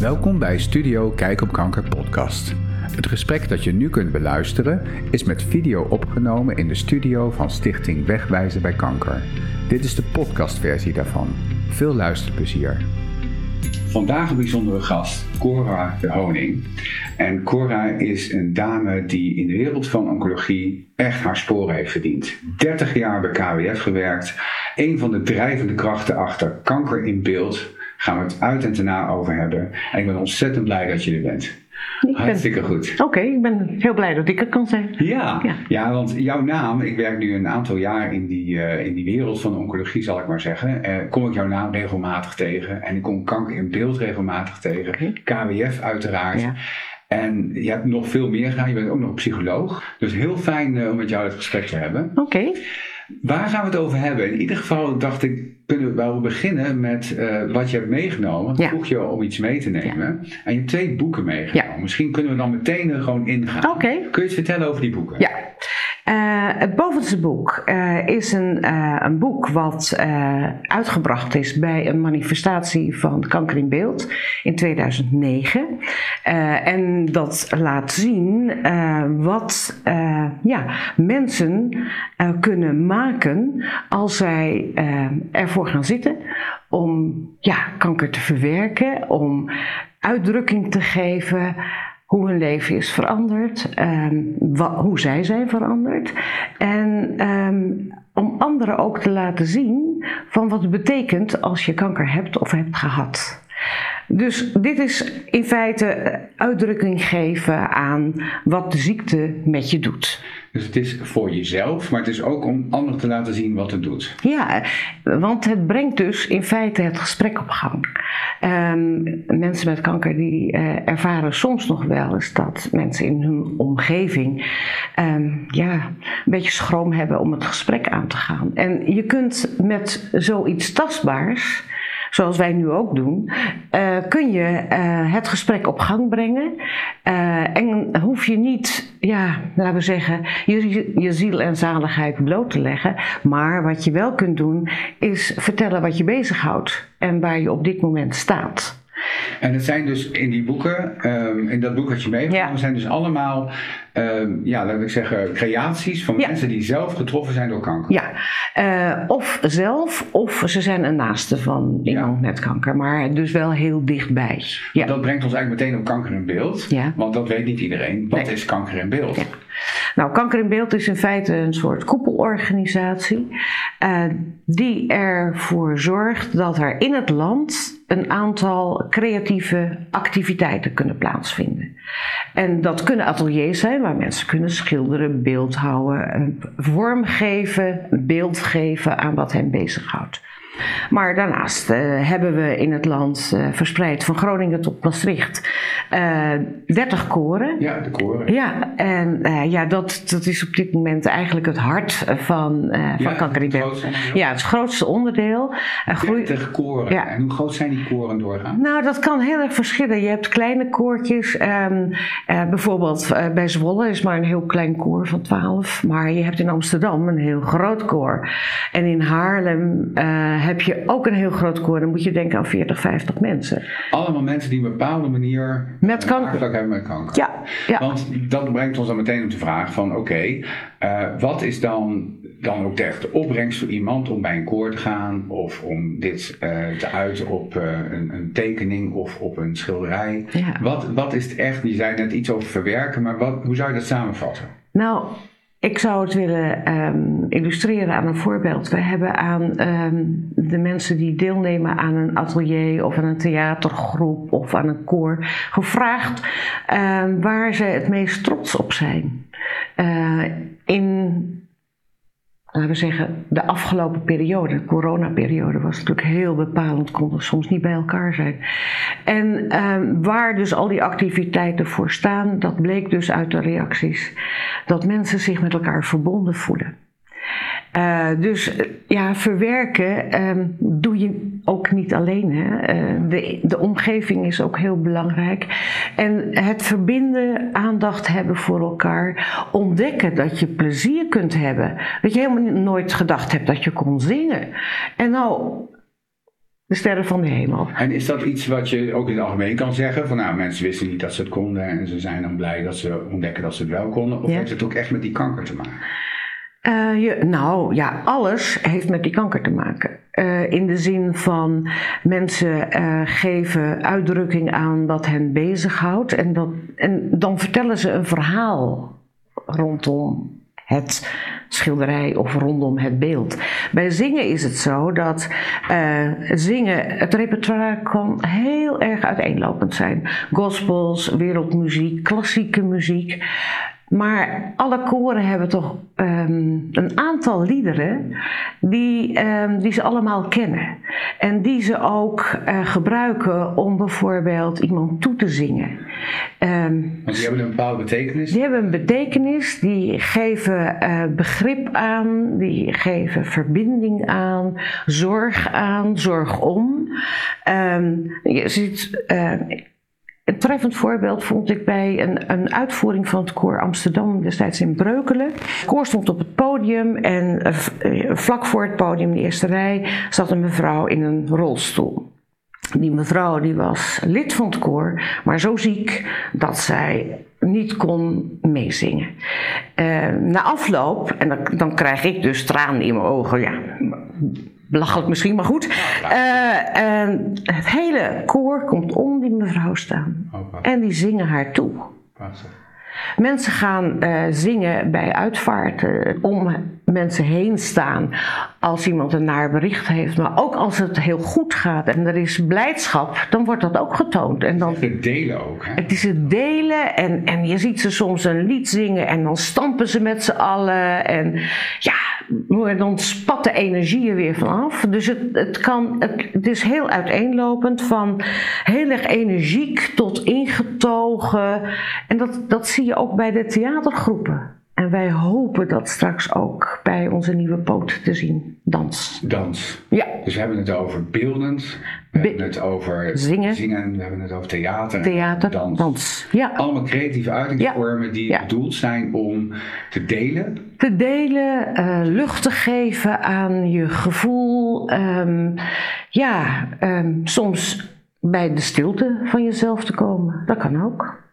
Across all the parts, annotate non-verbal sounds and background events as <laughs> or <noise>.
Welkom bij Studio Kijk op Kanker podcast. Het gesprek dat je nu kunt beluisteren is met video opgenomen in de studio van Stichting Wegwijzen bij Kanker. Dit is de podcastversie daarvan. Veel luisterplezier. Vandaag een bijzondere gast, Cora de Honing. En Cora is een dame die in de wereld van oncologie echt haar sporen heeft verdiend. 30 jaar bij KWF gewerkt. Een van de drijvende krachten achter kanker in beeld gaan we het uit en daarna over hebben. En ik ben ontzettend blij dat je er bent. Ik ben- Hartstikke goed. Oké, ik ben heel blij dat ik er kan zijn. Ja, Ja. ja. want jouw naam, ik werk nu een aantal jaar in die, eh, in die wereld van de oncologie, zal ik maar zeggen. Eh, kom ik jouw naam regelmatig tegen. En ik kom kanker in beeld regelmatig tegen. KWF uiteraard. Ja. En je hebt nog veel meer gedaan. Je bent ook nog psycholoog. Dus heel fijn eh, om met jou het gesprek te hebben. Oké, Waar gaan we het over hebben? In ieder geval dacht ik, kunnen we wel beginnen met eh, wat je hebt meegenomen. Ja. vroeg je om iets mee te nemen. En je hebt twee boeken meegenomen. Misschien kunnen we dan meteen er gewoon ingaan. Oké. Kun je iets vertellen over die boeken? ja. Eh, het bovenste boek eh, is een, eh, een boek wat uitgebracht is bij een manifestatie van Kanker in Beeld in 2009. Eh, en dat laat zien wat ja, mensen kunnen maken als zij ervoor gaan zitten om ja, kanker te verwerken, om uitdrukking te geven hoe hun leven is veranderd, ehm, hoe zij zijn veranderd. En ehm, om anderen ook te laten zien van wat het betekent als je kanker hebt of hebt gehad. Dus dit is in feite eh, uitdrukking geven aan wat de ziekte met je doet. Dus het is voor jezelf, maar het is ook om anderen te laten zien wat het doet. Ja, want het brengt dus in feite het gesprek op gang. Ehm, mensen met kanker die eh, ervaren soms nog wel eens dat mensen in hun omgeving ehm, ja, een beetje schroom hebben om het gesprek aan te gaan. En je kunt met zoiets tastbaars zoals wij nu ook doen, eh, kun je eh, het gesprek op gang brengen. Eh, en hoef je niet, ja, laten we zeggen, je, je ziel en zaligheid bloot te leggen. Maar wat je wel kunt doen, is vertellen wat je bezighoudt en waar je op dit moment staat. En het zijn dus in die boeken, ehm, in dat boek wat je meegenomen, Ja. zijn dus allemaal, ehm, ja, laat ik zeggen, creaties van Ja. mensen die zelf getroffen zijn door kanker. Ja, eh, of zelf, of ze zijn een naaste van iemand met kanker, maar dus wel heel dichtbij. Ja. Dat brengt ons eigenlijk meteen op kanker in beeld, Ja. want dat weet niet iedereen. Wat Nee. is kanker in beeld? Nou, Kanker in Beeld is in feite een soort koepelorganisatie eh, die ervoor zorgt dat er in het land een aantal creatieve activiteiten kunnen plaatsvinden. En dat kunnen ateliers zijn waar mensen kunnen schilderen, beeldhouden, een vorm geven, een beeld geven aan wat hen bezighoudt. Maar daarnaast eh, hebben we in het land eh, verspreid van Groningen tot Maastricht eh 30 koren. Ja, de koren. Ja, en eh, ja, dat, dat is op dit moment eigenlijk het hart van, van Ja, onderdeel. Ja, het grootste onderdeel. Eh, groei- 30 koren. Ja. En hoe groot zijn die koren doorgaan? nou, dat kan heel erg verschillen. Je hebt kleine koortjes. eh, bijvoorbeeld bij Zwolle is maar een heel klein koor van 12. Maar je hebt in Amsterdam een heel groot koor. En in Haarlem heb je ook een heel groot koor. Dan moet je denken aan 40, 50 mensen. Allemaal mensen die op een bepaalde manier Met kanker. hebben met kanker. Ja, ja. Want dat brengt ons dan meteen op de vraag van oké, eh, wat is dan, dan ook de echte opbrengst voor iemand om bij een koor te gaan of om dit eh, te uiten op eh, een, een tekening of op een schilderij? Ja. Wat, wat is het echt, je zei net iets over verwerken, maar wat, hoe zou je dat samenvatten? Nou, ik zou het willen ehm, illustreren aan een voorbeeld. We hebben aan ehm, de mensen die deelnemen aan een atelier of aan een theatergroep of aan een koor gevraagd ehm, waar ze het meest trots op zijn. Eh, in laten we zeggen, de afgelopen periode, de coronaperiode, was natuurlijk heel bepalend, konden soms niet bij elkaar zijn. En ehm, waar dus al die activiteiten voor staan, dat bleek dus uit de reacties dat mensen zich met elkaar verbonden voelen. Eh, dus eh, ja, verwerken ehm, doe je ook niet alleen. Hè? Eh, de, de omgeving is ook heel belangrijk. En het verbinden, aandacht hebben voor elkaar, ontdekken dat je plezier kunt hebben. Dat je helemaal nooit gedacht hebt dat je kon zingen. En nou de sterren van de hemel. En is dat iets wat je ook in het algemeen kan zeggen? Van nou, mensen wisten niet dat ze het konden en ze zijn dan blij dat ze ontdekken dat ze het wel konden. Of Ja. heeft het ook echt met die kanker te maken? Eh, nou ja, alles heeft met die kanker te maken. Eh, in de zin van mensen eh, geven uitdrukking aan wat hen bezighoudt. En, dat, en dan vertellen ze een verhaal rondom het schilderij of rondom het beeld. Bij zingen is het zo dat zingen, het repertoire kan heel erg uiteenlopend zijn. Gospels, wereldmuziek, klassieke muziek. Maar alle koren hebben toch ehm, een aantal liederen die, ehm, die ze allemaal kennen. En die ze ook eh, gebruiken om bijvoorbeeld iemand toe te zingen. Want die hebben een bepaalde betekenis. die hebben een betekenis, die geven eh, begrip aan, die geven verbinding aan, zorg aan, zorg om. Je ziet, eh, een treffend voorbeeld vond ik bij een, een uitvoering van het koor Amsterdam destijds in Breukelen. Het koor stond op het podium en eh, eh, vlak voor het podium, in de eerste rij, zat een mevrouw in een rolstoel. Die mevrouw die was lid van het koor, maar zo ziek dat zij niet kon meezingen. Eh, na afloop, en dan, dan krijg ik dus tranen in mijn ogen, ja, belachelijk misschien, maar goed. Eh, en het hele koor komt om die mevrouw staan en die zingen haar toe. Mensen gaan eh, zingen bij uitvaarten, om mensen heen staan als iemand een naar bericht heeft. Maar ook als het heel goed gaat en er is blijdschap, dan wordt dat ook getoond. En dan, Het delen ook, hè? het is het delen en, en je ziet ze soms een lied zingen en dan stampen ze met z'n allen. En ja, maar dan spat de energie er weer vanaf. Dus het, het, kan, het, het is heel uiteenlopend van heel erg energiek tot ingetogen. En dat, dat zie je ook bij de theatergroepen. En wij hopen dat straks ook bij onze nieuwe poot te zien. Dans. Dans. Ja, Dus we hebben het over beeldend, we Be- hebben het over Zingen. we hebben het over theater, theater, dans. dans. Ja. Allemaal creatieve uitingsvormen die Ja. bedoeld zijn om te delen. te delen, eh, lucht te geven aan je gevoel. ehm, ja, ehm, soms bij de stilte van jezelf te komen. Dat kan ook.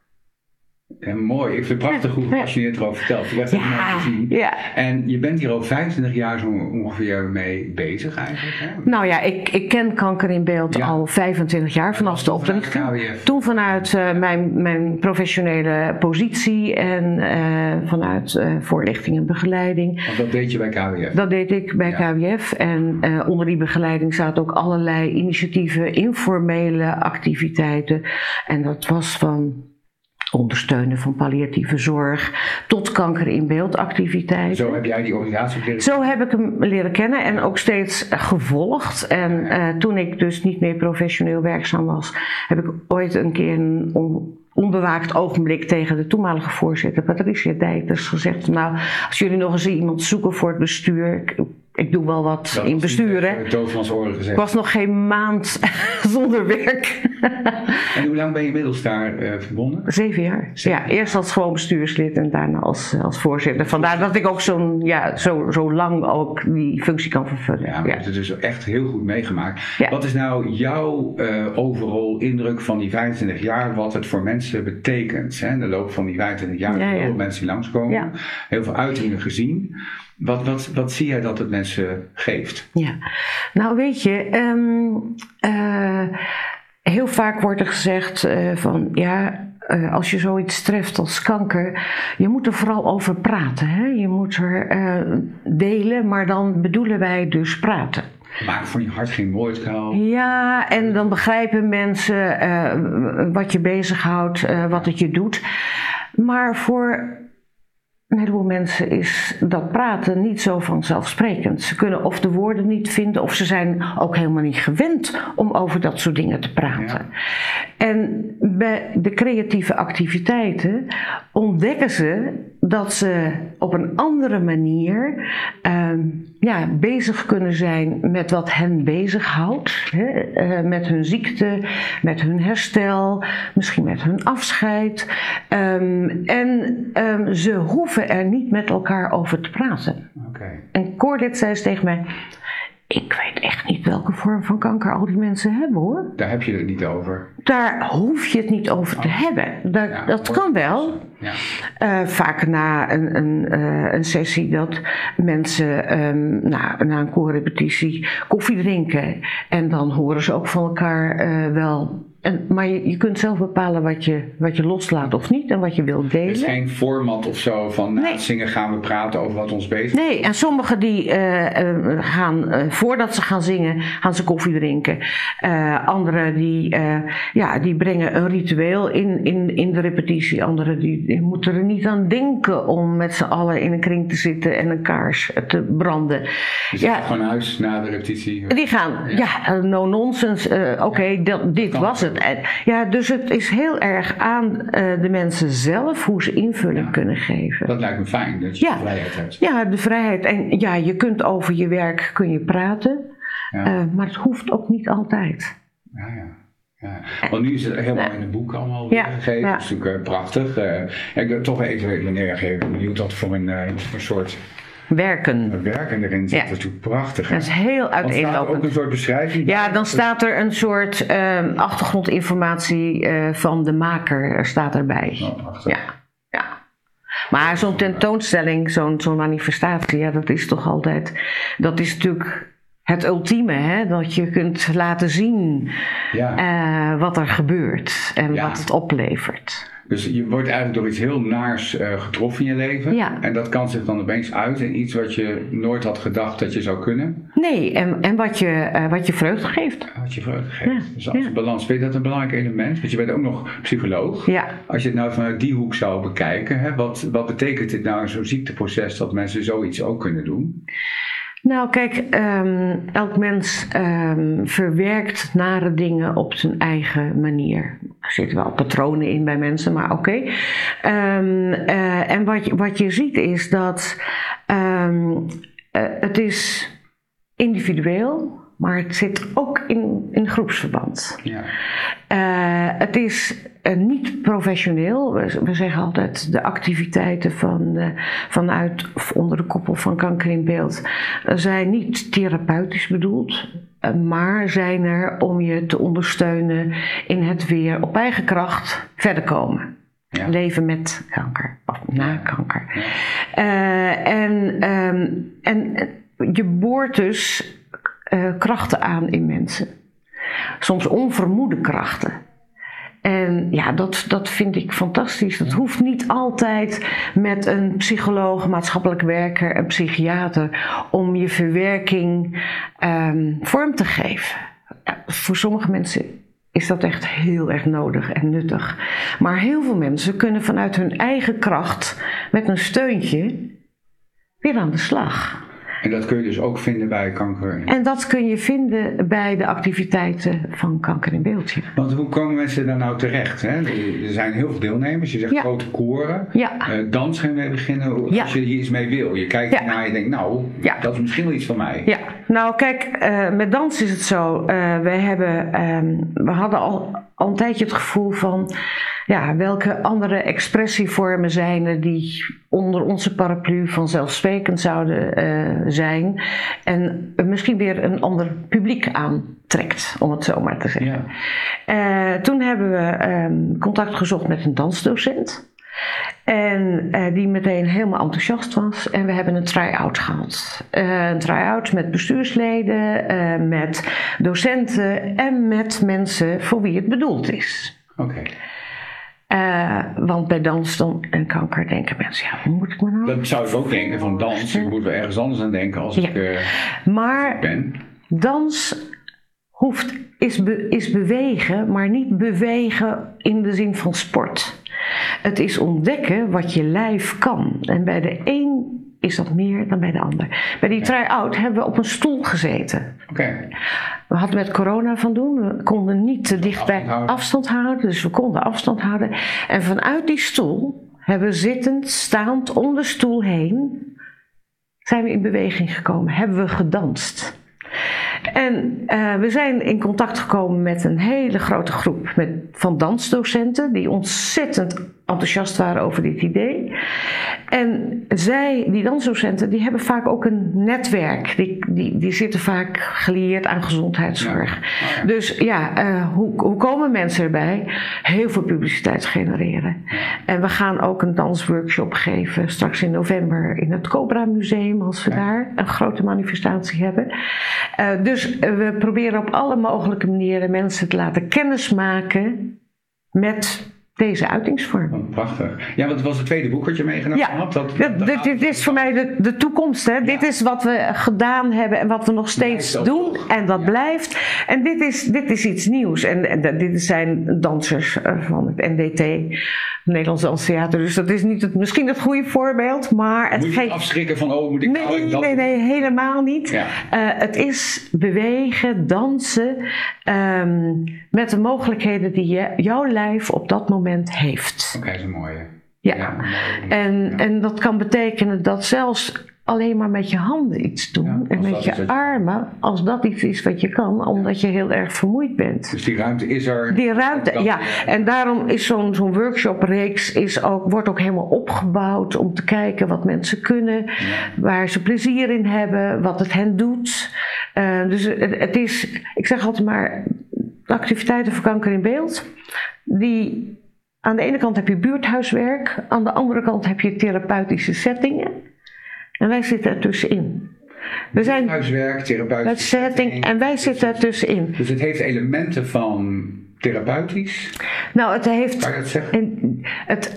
En mooi, ik vind het prachtig hoe Ja. gepassioneerd erover vertelt. Ik heb het Ja, mooi gezien. ja. En je bent hier al 25 jaar zo ongeveer mee bezig eigenlijk. Hè? Nou ja, ik, ik ken kanker in beeld al 25 jaar vanaf de oprichting. Toen vanuit eh, mijn, mijn professionele positie en eh, vanuit eh, voorlichting en begeleiding. Want dat deed je bij KWF. Dat deed ik bij. KWF en onder die begeleiding zaten ook allerlei initiatieven, informele activiteiten. En dat was van ondersteunen van palliatieve zorg tot kanker in beeldactiviteiten. Zo heb jij die organisatie leren Zo heb ik hem leren kennen en ook steeds gevolgd. En eh, toen ik dus niet meer professioneel werkzaam was, heb ik ooit een keer een on- onbewaakt ogenblik tegen de toenmalige voorzitter Patricia Dijters gezegd: Nou, als jullie nog eens iemand zoeken voor het bestuur, ik, doe wel wat Dat in besturen. Ik was nog geen maand <laughs> zonder werk. En hoe lang ben je inmiddels daar eh, verbonden? Zeven jaar. Ja, eerst als gewoon bestuurslid en daarna als, als voorzitter. Vandaar dat ik ook zo'n, ja, zo, zo lang ook die functie kan vervullen. Ja, maar je hebt het dus echt heel goed meegemaakt. Ja. Wat is nou jouw eh overal indruk van die 25 jaar, wat het voor mensen betekent? Hè? In de loop van die 25 jaar Ja, ja. heel veel mensen die langskomen, Ja. heel veel uitingen gezien. Wat, wat, wat zie jij dat het mensen geeft? Ja, nou weet je, ehm, eh, heel vaak wordt er gezegd eh, van ja, eh, als je zoiets treft als kanker, je moet er vooral over praten. Hè? Je moet er delen, maar dan bedoelen wij dus praten. Maak van je hart geen moordkuil. Ja, en dan begrijpen mensen wat je bezighoudt, wat het je doet. Maar voor een heleboel mensen is dat praten niet zo vanzelfsprekend. Ze kunnen of de woorden niet vinden, of ze zijn ook helemaal niet gewend om over dat soort dingen te praten. En bij de creatieve activiteiten ontdekken ze dat ze op een andere manier ehm, ja, bezig kunnen zijn met wat hen bezighoudt. Hè? eh, met hun ziekte, met hun herstel, misschien met hun afscheid. Ehm, en ehm, ze hoeven er niet met elkaar over te praten. En Cordit zei eens tegen mij: Ik weet echt niet welke vorm van kanker al die mensen hebben hoor. Daar heb je het niet over. Daar hoef je het niet over te Oh. hebben. Ja, dat hoor. kan wel. Ja. Eh, vaak na een, een, eh, een sessie dat mensen ehm, na, na een koorrepetitie koffie drinken. En dan horen ze ook van elkaar eh, wel. En, maar je, je kunt zelf bepalen wat je, wat je loslaat of niet en wat je wilt Er is delen. geen format of zo van na het zingen gaan we praten over wat ons bezig Nee, en sommigen die eh, eh, gaan, eh, voordat ze gaan zingen, gaan ze koffie drinken. Eh anderen die, ja, die brengen een ritueel in, in, in de repetitie. Anderen die, die moeten er niet aan denken om met z'n allen in een kring te zitten en een kaars te branden. Dus Ja. ja. gewoon huis na de repetitie. Die gaan, ja, no nonsense, oké, dat- dit was het. Ja, dus het is heel erg aan eh, de mensen zelf hoe ze invulling Ja. kunnen geven. Dat lijkt me fijn, dat je Ja. de vrijheid hebt. Ja, de vrijheid. En ja, je kunt over je werk kun je praten, Ja. eh, maar het hoeft ook niet altijd. Ja, ja. Ja. Want nu is het helemaal in het boek allemaal weergegeven. ja. Dat is natuurlijk eh, prachtig. Eh, ik wil toch even even benieuwd wat voor een, voor een soort Werken. werken erin zit. Ja. Dat is natuurlijk prachtig. hè? Dat is heel Want staat er ook een uiteenlopend. soort beschrijving? Ja, dan staat er een soort eh, achtergrondinformatie eh, van de maker er staat erbij. Oh, prachtig. Ja, ja. Maar zo'n tentoonstelling, zo'n zo'n manifestatie, ja, dat is toch altijd. Dat is natuurlijk het ultieme, hè? dat je kunt laten zien Ja. eh, wat er gebeurt en Ja. wat het oplevert. Dus je wordt eigenlijk door iets heel naars eh, getroffen in je leven. Ja. En dat kan zich dan opeens uit in iets wat je nooit had gedacht dat je zou kunnen. Nee, en, en wat, je, eh, wat je vreugde geeft. Wat je vreugde geeft. Ja, Dus als ja. balans, vind je dat een belangrijk element? Want je bent ook nog psycholoog. Ja. Als je het nou vanuit die hoek zou bekijken, hè, wat, wat betekent dit nou in zo'n ziekteproces dat mensen zoiets ook kunnen doen? Nou, kijk, ehm, elk mens ehm, verwerkt nare dingen op zijn eigen manier. Er zitten wel patronen in bij mensen, maar oké. Ehm, eh, en wat je, wat je ziet is dat eh, het is individueel, maar het zit ook in, in groepsverband. Ja. Eh, het is eh, niet professioneel. We, we zeggen altijd de activiteiten van, eh, vanuit of onder de koepel van kanker in beeld eh, zijn niet therapeutisch bedoeld. maar zijn er om je te ondersteunen in het weer op eigen kracht verder komen. Ja. Leven met kanker of na kanker. En, ehm, en je boort dus krachten aan in mensen. Soms onvermoede krachten. En ja, dat, dat vind ik fantastisch. Dat hoeft niet altijd met een psycholoog, maatschappelijk werker, een psychiater om je verwerking ehm, vorm te geven. Voor sommige mensen is dat echt heel erg nodig en nuttig. Maar heel veel mensen kunnen vanuit hun eigen kracht met een steuntje weer aan de slag. En dat kun je dus ook vinden bij kanker. En dat kun je vinden bij de activiteiten van Kanker in Beeldje. Want hoe komen mensen daar nou terecht? Hè? Er zijn heel veel deelnemers. Je zegt Ja. grote koren. Ja. Eh, dans gaan we beginnen. Ja. Als je hier iets mee wil. Je kijkt ernaar en je denkt, nou, Ja. dat is misschien wel iets van mij. Ja, nou kijk, eh, met dans is het zo. eh wij hebben, ehm, we hadden al, al een tijdje het gevoel van, ja, welke andere expressievormen zijn er die onder onze paraplu vanzelfsprekend zouden eh, zijn en misschien weer een ander publiek aantrekt, om het zo maar te zeggen. Ja. Eh, toen hebben we ehm, contact gezocht met een dansdocent. En eh, die meteen helemaal enthousiast was. En we hebben een try-out gehad. Eh, een try-out met bestuursleden, met docenten en met mensen voor wie het bedoeld is. Oké. Eh, want bij dans dan en kanker denken mensen, ja, hoe moet ik me nou... Dat zou ik ook denken van dans. Ik moet wel ergens anders aan denken als Ja. ik eh, Maar ben. Dans hoeft, is, be- is bewegen, maar niet bewegen in de zin van sport. Het is ontdekken wat je lijf kan. En bij de een is dat meer dan bij de ander. Bij die try-out hebben we op een stoel gezeten. Oké. We hadden met corona van doen. We konden niet te dicht bij Afstand houden. afstand houden. Dus we konden afstand houden. En vanuit die stoel hebben we zittend, staand om de stoel heen... zijn we in beweging gekomen. Hebben we gedanst. En eh, we zijn in contact gekomen met een hele grote groep met, van dansdocenten... die ontzettend enthousiast waren over dit idee. En zij, die dansdocenten, die hebben vaak ook een netwerk. Die, die, die zitten vaak gelieerd aan gezondheidszorg. Ja. Oh, ja. Dus ja, uh, hoe, hoe komen mensen erbij? Heel veel publiciteit genereren. En we gaan ook een dansworkshop geven straks in november in het Cobra Museum, als we daar een grote manifestatie hebben. Uh, dus we proberen op alle mogelijke manieren mensen te laten kennismaken met deze uitingsvorm. Oh, prachtig. Ja, wat was het tweede boek wat je meegenomen ja, had? Dat, dat, dit, dit is voor mij de, de toekomst. Hè? Ja. Dit is wat we gedaan hebben en wat we nog steeds doen. En dat blijft. En dit is, dit is iets nieuws. En, en dit zijn dansers van het NDT, het Nederlands Danstheater. Dus dat is niet het, misschien het goede voorbeeld. Maar het moet je geeft... afschrikken van, oh, moet ik nee, dat Nee, nee, helemaal niet. Uh, het is bewegen, dansen. Um, met de mogelijkheden die je, jouw lijf op dat moment heeft. Oké, okay, dat is een mooie. Ja, ja en, ja. en dat kan betekenen dat zelfs alleen maar met je handen iets doen ja, en met je armen, als dat iets is wat je kan, omdat je heel erg vermoeid bent. Dus die ruimte is er. Die ruimte, ja. En daarom is zo'n zo'n workshopreeks is ook, wordt ook helemaal opgebouwd om te kijken wat mensen kunnen, waar ze plezier in hebben, wat het hen doet. Uh, dus het, het is, ik zeg altijd maar, de activiteiten voor kanker in beeld, die aan de ene kant heb je buurthuiswerk, aan de andere kant heb je therapeutische settingen. En wij zitten ertussenin. We zijn huiswerk, therapeutische setting en wij zitten ertussenin. Dus het heeft elementen van therapeutisch. Nou, het heeft Kan je dat zeggen? het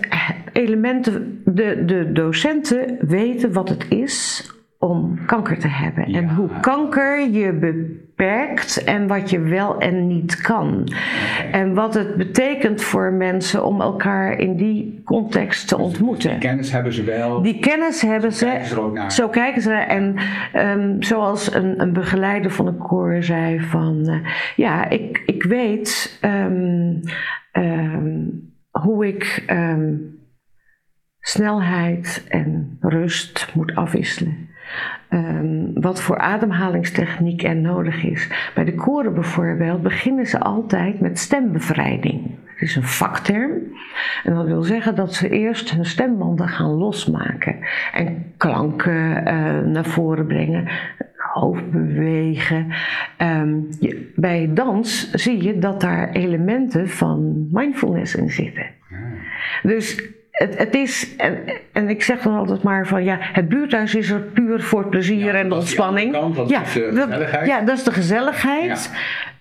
elementen. De, de docenten weten wat het is om kanker te hebben. Ja. En hoe kanker je beperkt en wat je wel en niet kan. En wat het betekent voor mensen om elkaar in die context te ontmoeten. Die kennis hebben ze wel. Die kennis hebben zo ze. Kijken ze ook naar. Zo kijken ze naar. En um, zoals een, een, begeleider van de koor zei van... Uh, ja, ik, ik weet um, um, hoe ik snelheid en rust moet afwisselen. Um, wat voor ademhalingstechniek er nodig is. Bij de koren bijvoorbeeld beginnen ze altijd met stembevrijding. Het is een vakterm. En dat wil zeggen dat ze eerst hun stembanden gaan losmaken. En klanken uh, naar voren brengen. Hoofd bewegen. Um, je, bij dans zie je dat daar elementen van mindfulness in zitten. Dus het, het, is, en, en, ik zeg dan altijd maar van ja, het buurthuis is er puur voor plezier ja, en de ontspanning. Kant, dat ja, is de gezelligheid. ja, dat is de gezelligheid. Ja.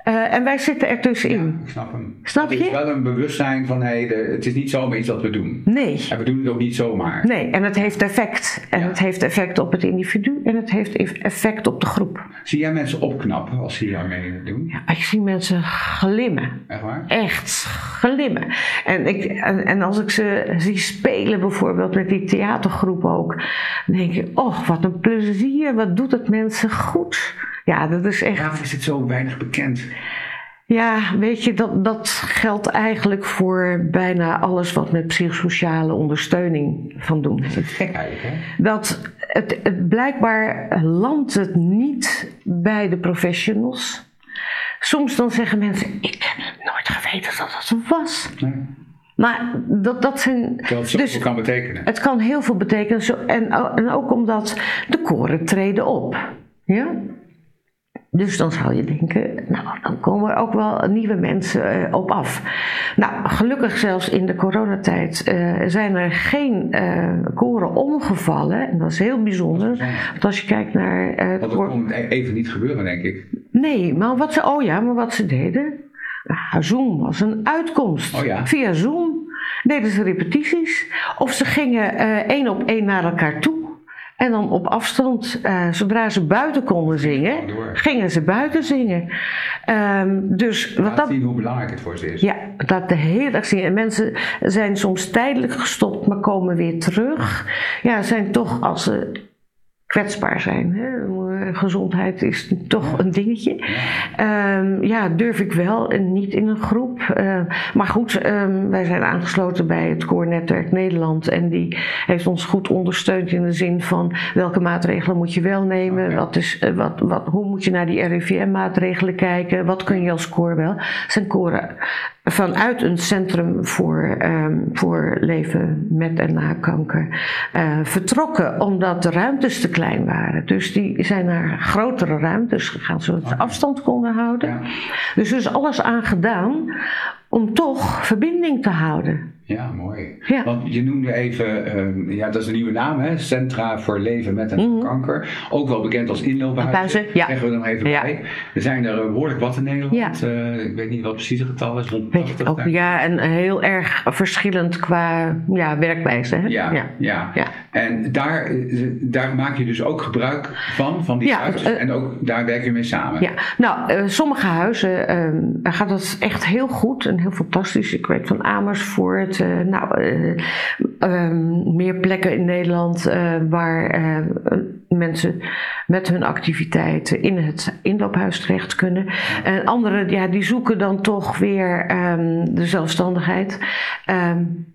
Uh, en wij zitten er tussenin. Ja, ik snap hem. Snap je? Het is wel een bewustzijn van hey, de, het is niet zomaar iets wat we doen. Nee. En we doen het ook niet zomaar. Nee, en het heeft effect. En het heeft effect op het individu en het heeft effect op de groep. Zie jij mensen opknappen als ze hier mee doen? Ja, ik zie mensen glimmen. Echt waar? Echt glimmen. En, ik, en, en als ik ze zie spelen bijvoorbeeld met die theatergroep ook, dan denk ik, oh wat een plezier, wat doet het mensen goed. Ja, dat is echt. Waarom is het zo weinig bekend? Ja, weet je, dat, dat geldt eigenlijk voor bijna alles wat met psychosociale ondersteuning van doen Dat is gek eigenlijk, hè? Dat het, het blijkbaar landt het niet bij de professionals. Soms dan zeggen mensen, ik heb nooit geweten dat dat zo was. Nee. Maar dat, dat zijn. Dat het dus, kan betekenen. Het kan heel veel betekenen. Zo, en, en ook omdat de koren treden op. Ja? Dus dan zou je denken, nou, dan komen er ook wel nieuwe mensen uh, op af. Nou, gelukkig zelfs in de coronatijd uh, zijn er geen uh, koren omgevallen. En dat is heel bijzonder. Want als je kijkt naar... Dat kon even niet gebeuren, denk ik. Nee, maar wat ze... Oh ja, maar wat ze deden... Nou, Zoom was een uitkomst. Oh ja. Via Zoom deden ze repetities. Of ze gingen één op één naar elkaar toe. En dan op afstand, uh, zodra ze buiten konden zingen, gingen ze buiten zingen. Um, dus wat dat zien hoe belangrijk het voor ze is. Ja, dat de hele dag zien. En mensen zijn soms tijdelijk gestopt, maar komen weer terug. Ja, zijn toch als ze kwetsbaar zijn. Hè? Gezondheid is toch een dingetje. Ehm, ja, durf ik wel en niet in een groep. Eh, maar goed, ehm, wij zijn aangesloten bij het Koornetwerk Nederland. En die heeft ons goed ondersteund in de zin van welke maatregelen moet je wel nemen. Wat is, eh, wat, wat, hoe moet je naar die RIVM-maatregelen kijken? Wat kun je als koor wel? Zijn koren vanuit een centrum voor, um, voor leven met en na kanker uh, vertrokken omdat de ruimtes te klein waren. Dus die zijn naar grotere ruimtes gegaan zodat ze afstand konden houden. Ja. Dus er is alles aan gedaan om toch verbinding te houden. Ja, mooi. Ja. Want je noemde even, um, ja, dat is een nieuwe naam, hè? Centra voor Leven met en mm Kanker. Ook wel bekend als inloophuizen. Ja. Zeggen we er nog even ja. bij. Er zijn er behoorlijk wat in Nederland. Ja. Uh, ik weet niet wat precies het getal is. Rond 80, ook, ja, en heel erg verschillend qua ja, werkwijze. Hè? Ja, ja. En daar, eh, daar maak je dus ook gebruik van, van die huizen. Uh, en ook daar werk je mee samen. Ja, nou, uh, sommige huizen uh, gaat dat echt heel goed en heel fantastisch. Ik weet van Amersfoort uh, nou, uh, uh, meer plekken in Nederland uh, waar mensen met hun activiteiten in het inloophuis terecht kunnen. En anderen, ja, die zoeken dan toch weer um, de zelfstandigheid. Um,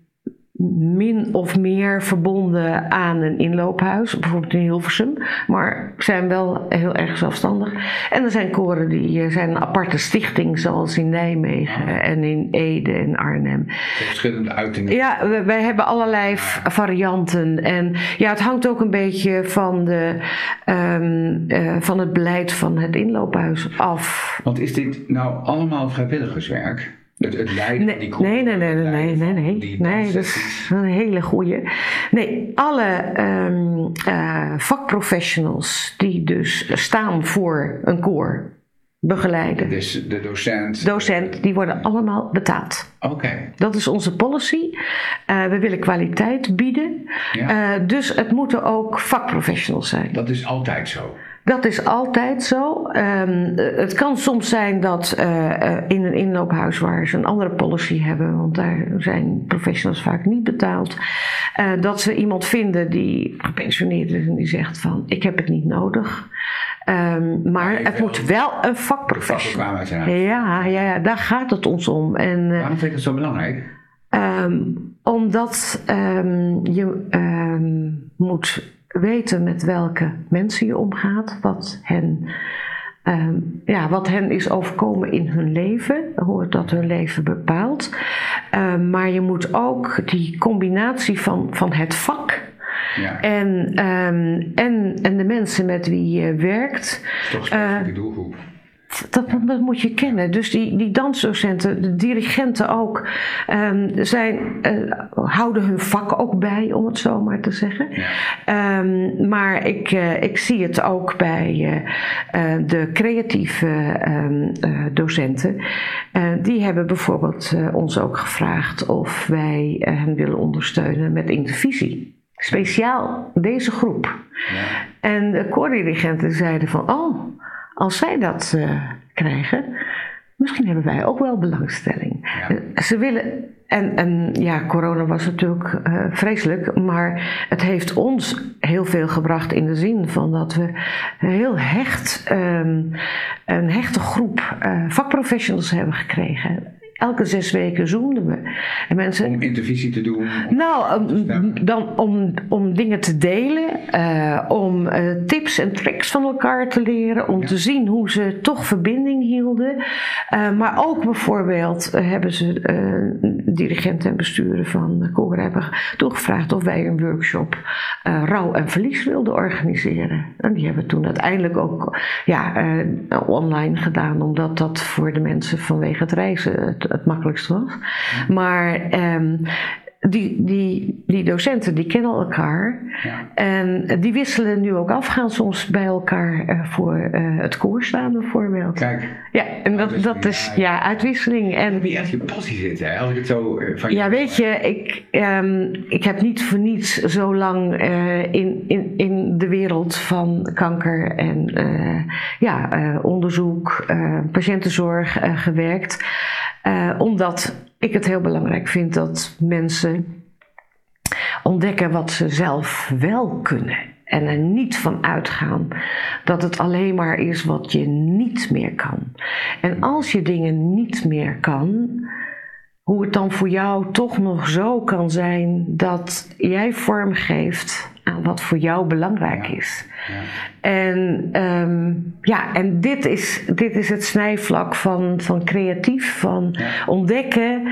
min of meer verbonden aan een inloophuis, bijvoorbeeld in Hilversum, maar zijn wel heel erg zelfstandig. En er zijn koren die eh, zijn een aparte stichting, zoals in Nijmegen ah. en in Ede en Arnhem. Verschillende uitingen. Ja, wij hebben allerlei varianten. En ja, het hangt ook een beetje van, de, um, uh, van het beleid van het inloophuis af. Want is dit nou allemaal vrijwilligerswerk? Het, het nee, die nee, nee, nee, nee, nee, nee, nee, dat is een hele goeie. Nee, alle um, uh, vakprofessionals die dus staan voor een koor, begeleiden. Dus de docent? Docent, die worden allemaal betaald. Oké. Dat is onze policy. Uh, we willen kwaliteit bieden. Ja. Uh, dus het moeten ook vakprofessionals zijn. Dat is altijd zo. Dat is altijd zo. Um, het kan soms zijn dat uh, in een inloophuis waar ze een andere policy hebben, want daar zijn professionals vaak niet betaald, uh, dat ze iemand vinden die gepensioneerd is en die zegt van ik heb het niet nodig. Um, maar het moet wel een vakprofessional zijn. Ja, ja, ja, daar gaat het ons om. En, Waarom vind je het zo belangrijk? Um, omdat je moet weten met welke mensen je omgaat, wat hen, uh, ja, wat hen is overkomen in hun leven, hoe dat hun leven bepaalt. Uh, maar je moet ook die combinatie van, van het vak. Ja. En, um, en, en de mensen met wie je werkt. Dat is toch specifieke uh, doelgroep. Dat, dat, moet je kennen. Dus die, die dansdocenten, de dirigenten ook, um, zijn, uh, houden hun vak ook bij, om het zo maar te zeggen. Ja. Um, maar ik, uh, ik zie het ook bij uh, de creatieve um, docenten. die hebben bijvoorbeeld ons ook gevraagd of wij hen willen ondersteunen met intervisie. Speciaal deze groep. Ja. En de koordirigenten zeiden van, oh als zij dat uh, krijgen, misschien hebben wij ook wel belangstelling. Ja. Ze willen, en, en ja, corona was natuurlijk uh, vreselijk, maar het heeft ons heel veel gebracht in de zin van dat we heel hecht, um, een hechte groep uh, vakprofessionals hebben gekregen elke zes weken zoomden we. En mensen, om intervisie te doen? Nou, dan om, om dingen te delen, uh, om uh, tips en tricks van elkaar te leren, om ja. te zien hoe ze toch verbinding hielden. Uh, maar ook bijvoorbeeld hebben ze dirigenten en besturen van Koor hebben toegevraagd of wij een workshop rouw en verlies wilden organiseren. En die hebben we toen uiteindelijk ook ja, online gedaan, omdat dat voor de mensen vanwege het reizen het makkelijkst was. Maar um, die, die, die docenten die kennen elkaar. Ja. En die wisselen nu ook af, gaan soms bij elkaar uh, voor uh, het koor staan bijvoorbeeld. Kijk. Ja, en dat, dat is ja, uitwisseling. En, wie echt je passie zit, hè? Als ik het zo uh, van Ja, weet je, ik, um, ik heb niet voor niets zo lang in, in, in de wereld van kanker en ja, onderzoek, patiëntenzorg gewerkt. omdat ik het heel belangrijk vind dat mensen ontdekken wat ze zelf wel kunnen. En er niet van uitgaan dat het alleen maar is wat je niet meer kan. En als je dingen niet meer kan, hoe het dan voor jou toch nog zo kan zijn dat jij vorm geeft aan wat voor jou belangrijk Ja. is. Ja. En, ehm, ja, en dit, is, dit is het snijvlak van, van creatief, van Ja. ontdekken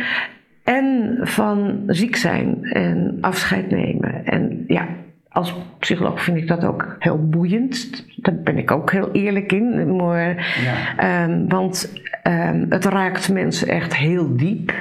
en van ziek zijn en afscheid nemen. En ja, als psycholoog vind ik dat ook heel boeiend. Daar ben ik ook heel eerlijk in. Maar, ehm, want ehm, het raakt mensen echt heel diep.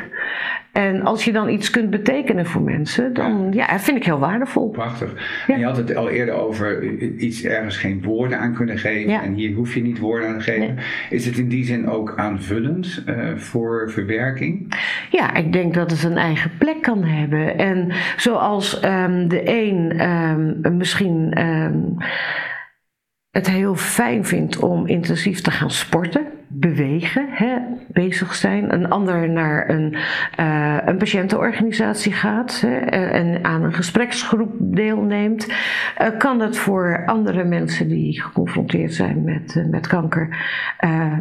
En als je dan iets kunt betekenen voor mensen, dan ja, dat vind ik heel waardevol. Prachtig. Ja. En je had het al eerder over iets ergens geen woorden aan kunnen geven. Ja. En hier hoef je niet woorden aan te geven. Is het in die zin ook aanvullend eh, voor verwerking? Ja, ik denk dat het een eigen plek kan hebben. En zoals ehm, de een ehm, misschien ehm, het heel fijn vindt om intensief te gaan sporten, bewegen, hè, bezig zijn. Een ander naar een, eh, een patiëntenorganisatie gaat hè, eh, en aan een gespreksgroep deelneemt, eh, kan het voor andere mensen die geconfronteerd zijn met, met kanker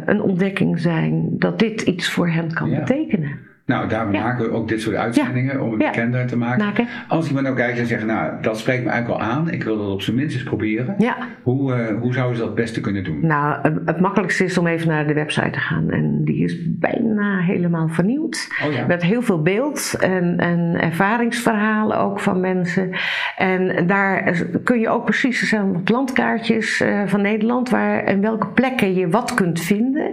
een ontdekking zijn dat dit iets voor hen kan Ja. betekenen. Nou, daarom Ja. maken we ook dit soort uitzendingen om het bekender te maken. Maken. Als iemand nou kijkt en zegt, nou, dat spreekt me eigenlijk al aan. Ik wil dat op zijn minst eens proberen. Ja, Hoe, eh, hoe zouden ze dat het beste kunnen doen? nou, het, makkelijkste is om even naar de website te gaan. En die is bijna helemaal vernieuwd. Oh. Met heel veel beeld en, en ervaringsverhalen ook van mensen. En daar kun je ook precies, er zijn wat landkaartjes eh, van Nederland, waar en welke plekken je wat kunt vinden.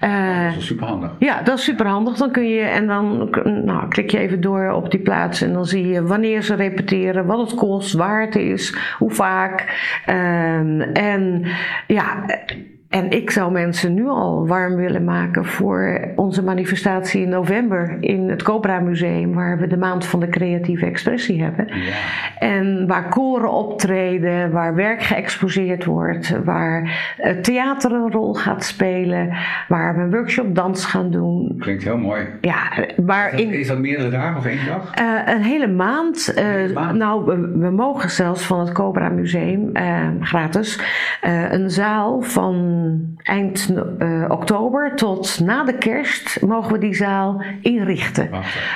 Eh, Dat is super handig. ja, dat is super handig. Dan kun je, en dan nou, klik je even door op die plaats en dan zie je wanneer ze repeteren, wat het kost, waar het is, hoe vaak. Ehm, en ja. En ik zou mensen nu al warm willen maken voor onze manifestatie in november in het Cobra Museum, waar we de maand van de creatieve expressie hebben. Ja. En waar koren optreden, waar werk geëxposeerd wordt, waar eh, theater een rol gaat spelen, waar we een workshop dans gaan doen. Klinkt heel mooi. Ja, waar in, Is dat meerdere dagen of één dag? eh, een hele maand. eh, hele maand? Nou, we, we mogen zelfs van het Cobra Museum gratis een zaal van eind eh, oktober tot na de kerst mogen we die zaal inrichten.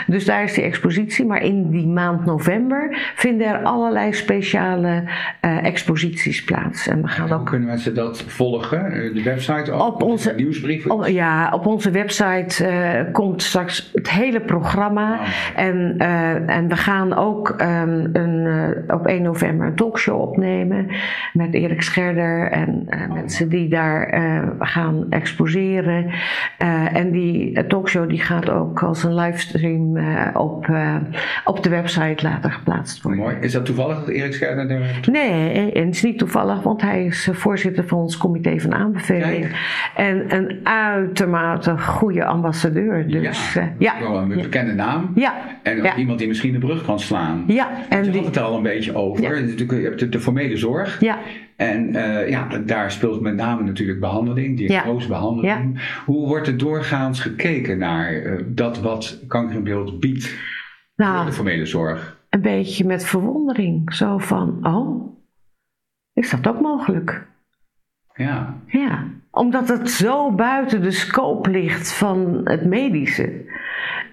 Dus daar is die expositie, maar in die maand november vinden er allerlei speciale eh, exposities plaats. En we gaan ook kunnen mensen dat volgen? Eh, De website ook? Op onze- nieuwsbrief? op, ja, op onze website komt straks het hele programma. Oh. En, en we gaan ook ehm, een, op 1 november een talkshow opnemen met Erik Scherder en eh, mensen die daar eh, gaan exposeren. Eh, en die talkshow die gaat ook als een livestream eh, op, op de website later geplaatst worden. Mooi. Is dat toevallig dat Erik Scherder er... Nee, en het is niet toevallig, want hij is voorzitter van ons comité van aanbeveling. En een uitermate goede ambassadeur. Dus Ja. ja, Wel een bekende naam. ja, En ook ja. iemand die misschien de brug kan slaan. ja. En Je had die, het er al een beetje over. Je hebt de, de formele zorg. ja. En eh, ja, daar speelt met name natuurlijk behandeling, diagnosebehandeling. Hoe wordt er doorgaans gekeken naar eh, dat wat kanker in beeld biedt voor Nou, de formele zorg? een beetje met verwondering. Zo van, oh, is dat ook mogelijk? Ja, Ja, omdat het zo buiten de scope ligt van het medische.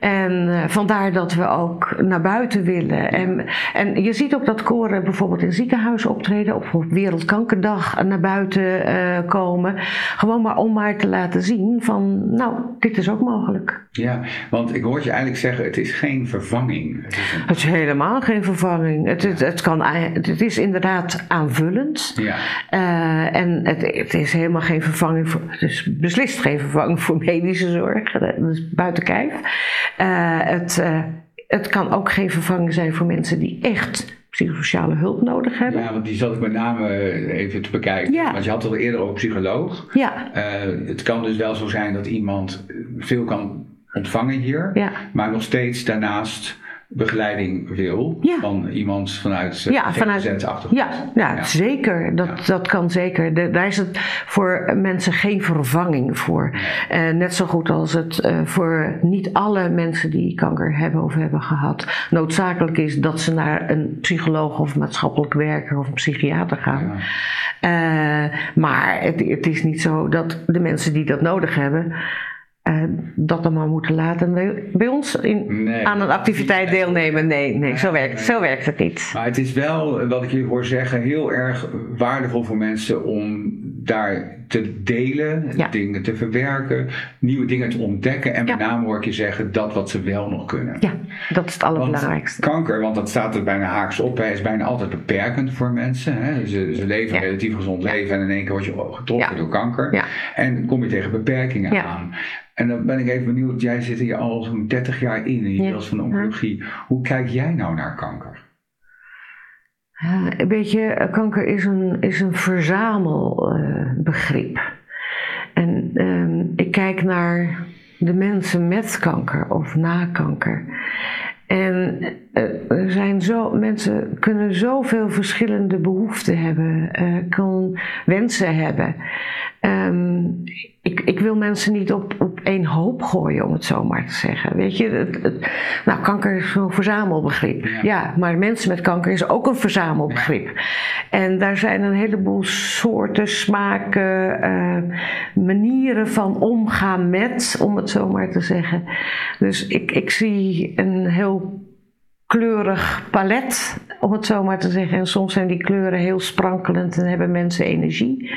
En eh, vandaar dat we ook naar buiten willen. En, en je ziet ook dat koren bijvoorbeeld in ziekenhuizen optreden, of op Wereldkankerdag naar buiten eh, komen. Gewoon maar om maar te laten zien van, nou, dit is ook mogelijk. ja, want ik hoor je eigenlijk zeggen, het is geen vervanging. Het is een, Het is helemaal geen vervanging. Het, het, het, kan, het is inderdaad aanvullend. ja, Eh, en het, het is helemaal geen vervanging voor, het is beslist geen vervanging voor medische zorg. Dat is buiten kijf. Eh, het, eh, het kan ook geen vervanging zijn voor mensen die echt psychosociale hulp nodig hebben. ja, want die zat ik met name eh, even te bekijken. Ja. Want je had het al eerder over psycholoog. Ja, het kan dus wel zo zijn dat iemand veel kan ontvangen hier, ja, maar nog steeds daarnaast begeleiding wil Ja. van iemand vanuit uh, Ja, vanuit- achtergrond. ja, ja, Ja. zeker. Dat, dat kan zeker. De- daar is het voor mensen geen vervanging voor. Eh, net zo goed als het eh, voor niet alle mensen die kanker hebben of hebben gehad noodzakelijk is dat ze naar een psycholoog of maatschappelijk werker of een psychiater gaan. Eh, maar het, het is niet zo dat de mensen die dat nodig hebben. Eh, uh, dat dan maar moeten laten. Bij, bij ons in, aan een activiteit deelnemen, nee, nee, zo, werkt, zo werkt het niet. Maar het is wel, wat ik je hoor zeggen, heel erg waardevol voor mensen om daar te delen, dingen te verwerken, nieuwe dingen te ontdekken en met name hoor ik je zeggen dat wat ze wel nog kunnen. Ja, dat is het allerbelangrijkste. Want kanker, want dat staat er bijna haaks op, is bijna altijd beperkend voor mensen. Hè. Ze, ze leven een relatief gezond leven en in één keer word je getroffen door kanker. En kom je tegen beperkingen aan. En dan ben ik even benieuwd, jij zit hier al zo'n 30 jaar in, in je wereld van de oncologie. Hoe kijk jij nou naar kanker? Uh, weet je, kanker is een, is een verzamelbegrip. Uh, en uh, ik kijk naar de mensen met kanker of na kanker. En eh, er zijn zo, mensen kunnen zoveel verschillende behoeften hebben, uh, wensen hebben. Um, ik, ik, wil mensen niet op één hoop gooien, om het zo maar te zeggen. Weet je, het, nou, kanker is zo'n verzamelbegrip. Ja. maar mensen met kanker is ook een verzamelbegrip. En daar zijn een heleboel soorten, smaken, uh, manieren van omgaan met, om het zo maar te zeggen. Dus ik, ik zie een heel kleurig palet, om het zo maar te zeggen. En soms zijn die kleuren heel sprankelend en hebben mensen energie.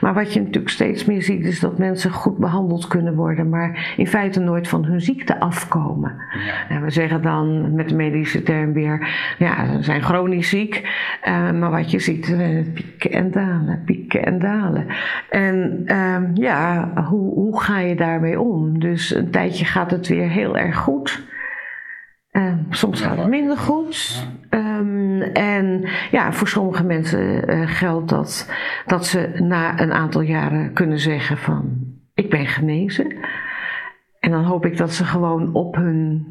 Maar wat je natuurlijk steeds meer ziet, is dat mensen goed behandeld kunnen worden, maar in feite nooit van hun ziekte afkomen. Ja. En we zeggen dan met de medische term weer, ja, ze zijn chronisch ziek. Uh, maar wat je ziet, uh, pieken en dalen, pieken en dalen. En uh, ja, hoe, hoe ga je daarmee om? Dus een tijdje gaat het weer heel erg goed. Uh, soms gaat het minder goed. Um, en ja, voor sommige mensen uh, geldt dat, dat ze na een aantal jaren kunnen zeggen van ik ben genezen. En dan hoop ik dat ze gewoon op hun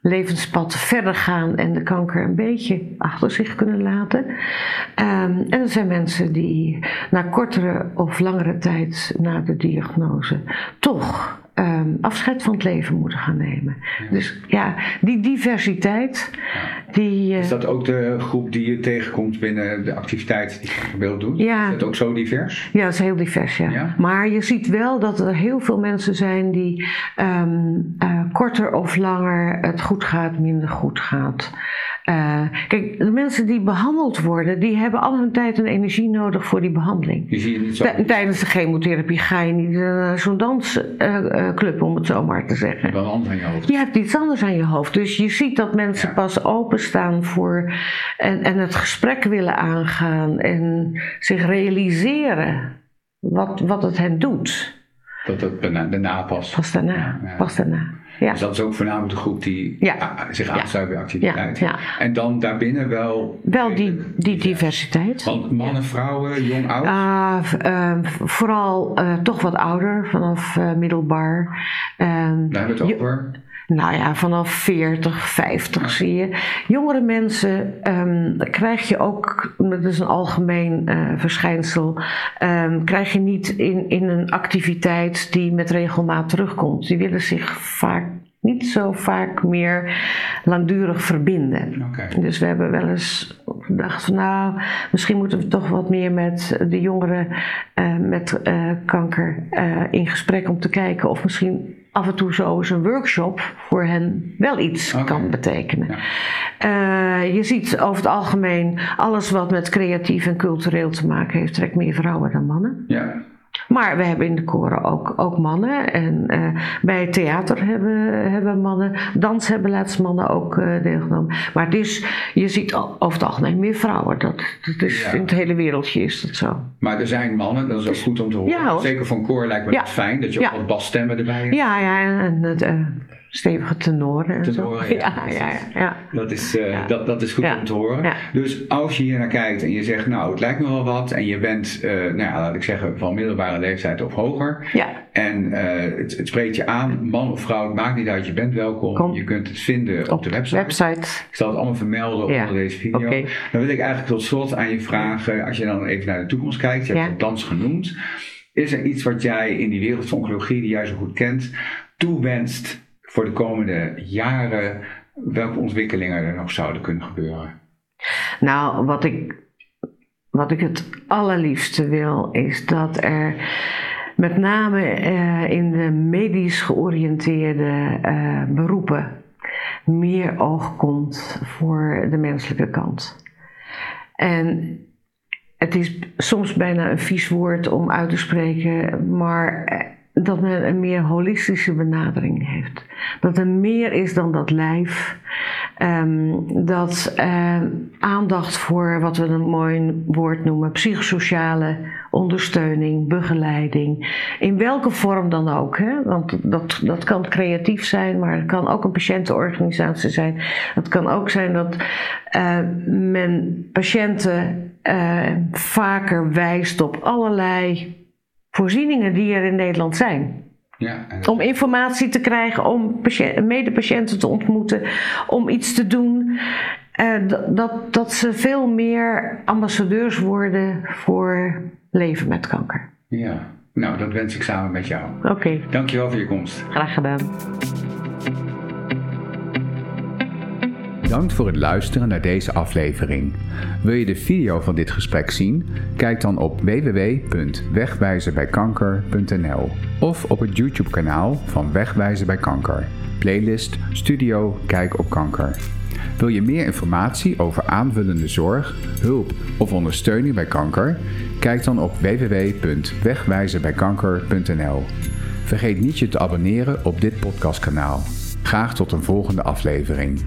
levenspad verder gaan en de kanker een beetje achter zich kunnen laten. Um, en er zijn mensen die na kortere of langere tijd na de diagnose toch um, afscheid van het leven moeten gaan nemen. Dus ja, die diversiteit. Die, uh, is dat ook de groep die je tegenkomt binnen de activiteiten die je beeld doet? Ja. Is dat ook zo divers? Ja, dat is heel divers, ja. ja? Maar je ziet wel dat er heel veel mensen zijn die um, uh, korter of langer het goed gaat, minder goed gaat. Uh, kijk, de mensen die behandeld worden, die hebben al hun tijd en energie nodig voor die behandeling. Die zie je niet zo. Tijdens de chemotherapie ga je niet naar zo'n dansclub, om het zo maar te zeggen. Je hebt aan je hoofd. Je hebt iets anders aan je hoofd. Dus je ziet dat mensen pas openstaan voor en, en het gesprek willen aangaan en zich realiseren wat, wat het hen doet. Dat het daarna pas. Pas daarna, pas daarna. Ja. Dus dat is ook voornamelijk de groep die ja. zich aansluit bij activiteit. Ja. En dan daarbinnen wel... Wel die, die diversiteit. Want mannen, vrouwen, jong, oud? Uh, vooral uh, toch wat ouder, vanaf uh, middelbaar. Daar hebben we het over? Nou ja, vanaf 40, 50 zie je. Jongere mensen um, krijg je ook, dat is een algemeen uh, verschijnsel, um, krijg je niet in, in een activiteit die met regelmaat terugkomt. Die willen zich vaak niet zo vaak meer langdurig verbinden. Okay. Dus we hebben wel eens gedacht van nou, misschien moeten we toch wat meer met de jongeren uh, met uh, kanker in gesprek om te kijken of misschien af en toe zo eens een workshop voor hen wel iets okay. kan betekenen. Ja. Je ziet over het algemeen alles wat met creatief en cultureel te maken heeft, trekt meer vrouwen dan mannen. Ja. Maar we hebben in de koren ook, ook mannen. En uh, bij theater hebben, hebben mannen. Dans hebben laatst mannen ook uh, deelgenomen. Maar het is, je ziet over het algemeen meer vrouwen. Dat, dat is, ja. In het hele wereldje is dat zo. Maar er zijn mannen, dat is ook goed om te horen. Ja, Zeker van koor lijkt me dat fijn. Dat je ook wat basstemmen erbij hebt. Ja, ja. En het, uh, stevige tenoren en tenoren, zo. <laughs> Ja, ja, ja, ja, Dat, is, uh, ja. dat, dat is goed om te horen. Dus als je hier naar kijkt en je zegt, nou, het lijkt me wel wat. En je bent, uh, nou ja, laat ik zeggen, van middelbare leeftijd of hoger. Ja. En uh, het, het, spreekt je aan, man of vrouw, het maakt niet uit, je bent welkom. Kom. Je kunt het vinden op, op de website. website. Ik zal het allemaal vermelden onder deze video. Okay. Dan wil ik eigenlijk tot slot aan je vragen, als je dan even naar de toekomst kijkt. Je hebt het dans genoemd. Is er iets wat jij in die wereld van oncologie, die jij zo goed kent, toewenst voor de komende jaren welke ontwikkelingen er nog zouden kunnen gebeuren? Nou, wat ik, wat ik het allerliefste wil, is dat er met name eh, in de medisch georiënteerde eh, beroepen meer oog komt voor de menselijke kant. En het is soms bijna een vies woord om uit te spreken, maar dat men een meer holistische benadering heeft. Dat er meer is dan dat lijf. Ehm, dat uh, aandacht voor wat we een mooi woord noemen, psychosociale ondersteuning, begeleiding, in welke vorm dan ook. Hè? Want dat, dat kan creatief zijn, maar het kan ook een patiëntenorganisatie zijn. Het kan ook zijn dat uh, men patiënten uh, vaker wijst op allerlei voorzieningen die er in Nederland zijn. Ja, Om informatie te krijgen, om medepatiënten te ontmoeten, om iets te doen. Uh, dat, dat ze veel meer ambassadeurs worden voor leven met kanker. Ja, nou dat wens ik samen met jou. Oké. Okay. Dankjewel voor je komst. Graag gedaan. Bedankt voor het luisteren naar deze aflevering. Wil je de video van dit gesprek zien? Kijk dan op www.wegwijzenbijkanker.nl of op het YouTube kanaal van Wegwijzen bij Kanker. Playlist Studio Kijk op Kanker. Wil je meer informatie over aanvullende zorg, hulp of ondersteuning bij kanker? Kijk dan op www.wegwijzenbijkanker.nl. Vergeet niet je te abonneren op dit podcastkanaal. Graag tot een volgende aflevering.